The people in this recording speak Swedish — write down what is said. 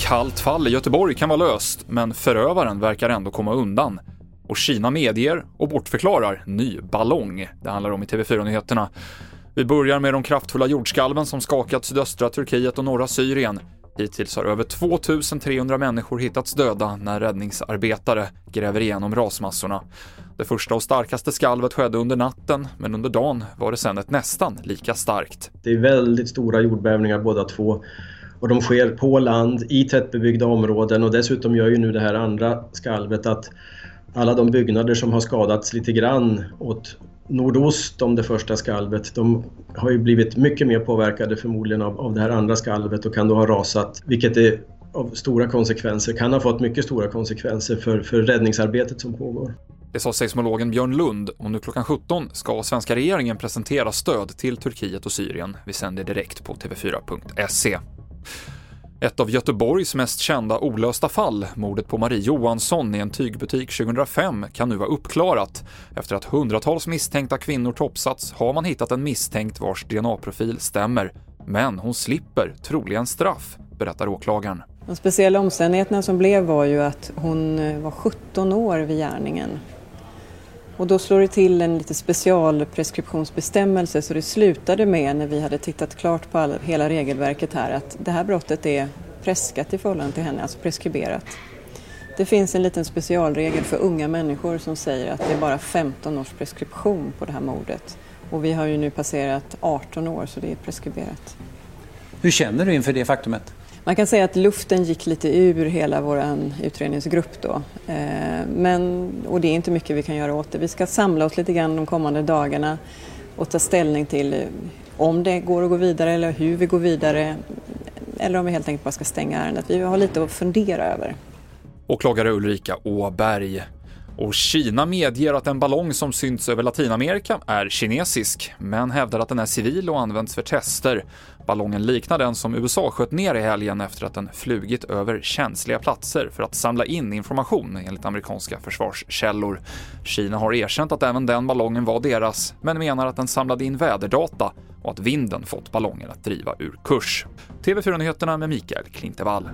Kallt fall i Göteborg kan vara löst, men förövaren verkar ändå komma undan. Och Kina medger och bortförklarar ny ballong. Det handlar om i TV4-nyheterna. Vi börjar med de kraftfulla jordskalven som skakat sydöstra Turkiet och norra Syrien. Hittills har över 2300 människor hittats döda när räddningsarbetare gräver igenom rasmassorna. Det första och starkaste skalvet skedde under natten, men under dagen var det sedan ett nästan lika starkt. Det är väldigt stora jordbävningar båda två och de sker på land i tättbebyggda områden och dessutom gör ju nu det här andra skalvet att alla de byggnader som har skadats lite grann åt nordost om det första skalvet, de har ju blivit mycket mer påverkade förmodligen av, av det här andra skalvet och kan då ha rasat, vilket är av stora konsekvenser, kan ha fått mycket stora konsekvenser för, för räddningsarbetet som pågår. Det sa seismologen Björn Lund och nu klockan 17 ska svenska regeringen presentera stöd till Turkiet och Syrien. Vi sänder direkt på tv4.se. Ett av Göteborgs mest kända olösta fall, mordet på Marie Johansson i en tygbutik 2005, kan nu vara uppklarat. Efter att hundratals misstänkta kvinnor topsats har man hittat en misstänkt vars DNA-profil stämmer. Men hon slipper troligen straff, berättar åklagaren. De speciella omständigheterna som blev var ju att hon eh, var 17 år vid gärningen och då slår det till en lite specialpreskriptionsbestämmelse så det slutade med när vi hade tittat klart på all, hela regelverket här att det här brottet är preskat i förhållande till henne, alltså preskriberat. Det finns en liten specialregel för unga människor som säger att det är bara 15 års preskription på det här mordet. Och vi har ju nu passerat 18 år så det är preskriberat. Hur känner du inför det faktumet? Man kan säga att luften gick lite ur hela vår utredningsgrupp då. Eh, men, och det är inte mycket vi kan göra åt det. Vi ska samla oss lite grann de kommande dagarna och ta ställning till om det går att gå vidare eller hur vi går vidare. Eller om vi helt enkelt bara ska stänga ärendet. Vi har lite att fundera över. Åklagare Ulrika Åberg. Och Kina medger att en ballong som synts över Latinamerika är kinesisk, men hävdar att den är civil och används för tester. Ballongen liknar den som USA sköt ner i helgen efter att den flugit över känsliga platser för att samla in information enligt amerikanska försvarskällor. Kina har erkänt att även den ballongen var deras, men menar att den samlade in väderdata och att vinden fått ballongen att driva ur kurs. TV4-nyheterna med Mikael Klintevall.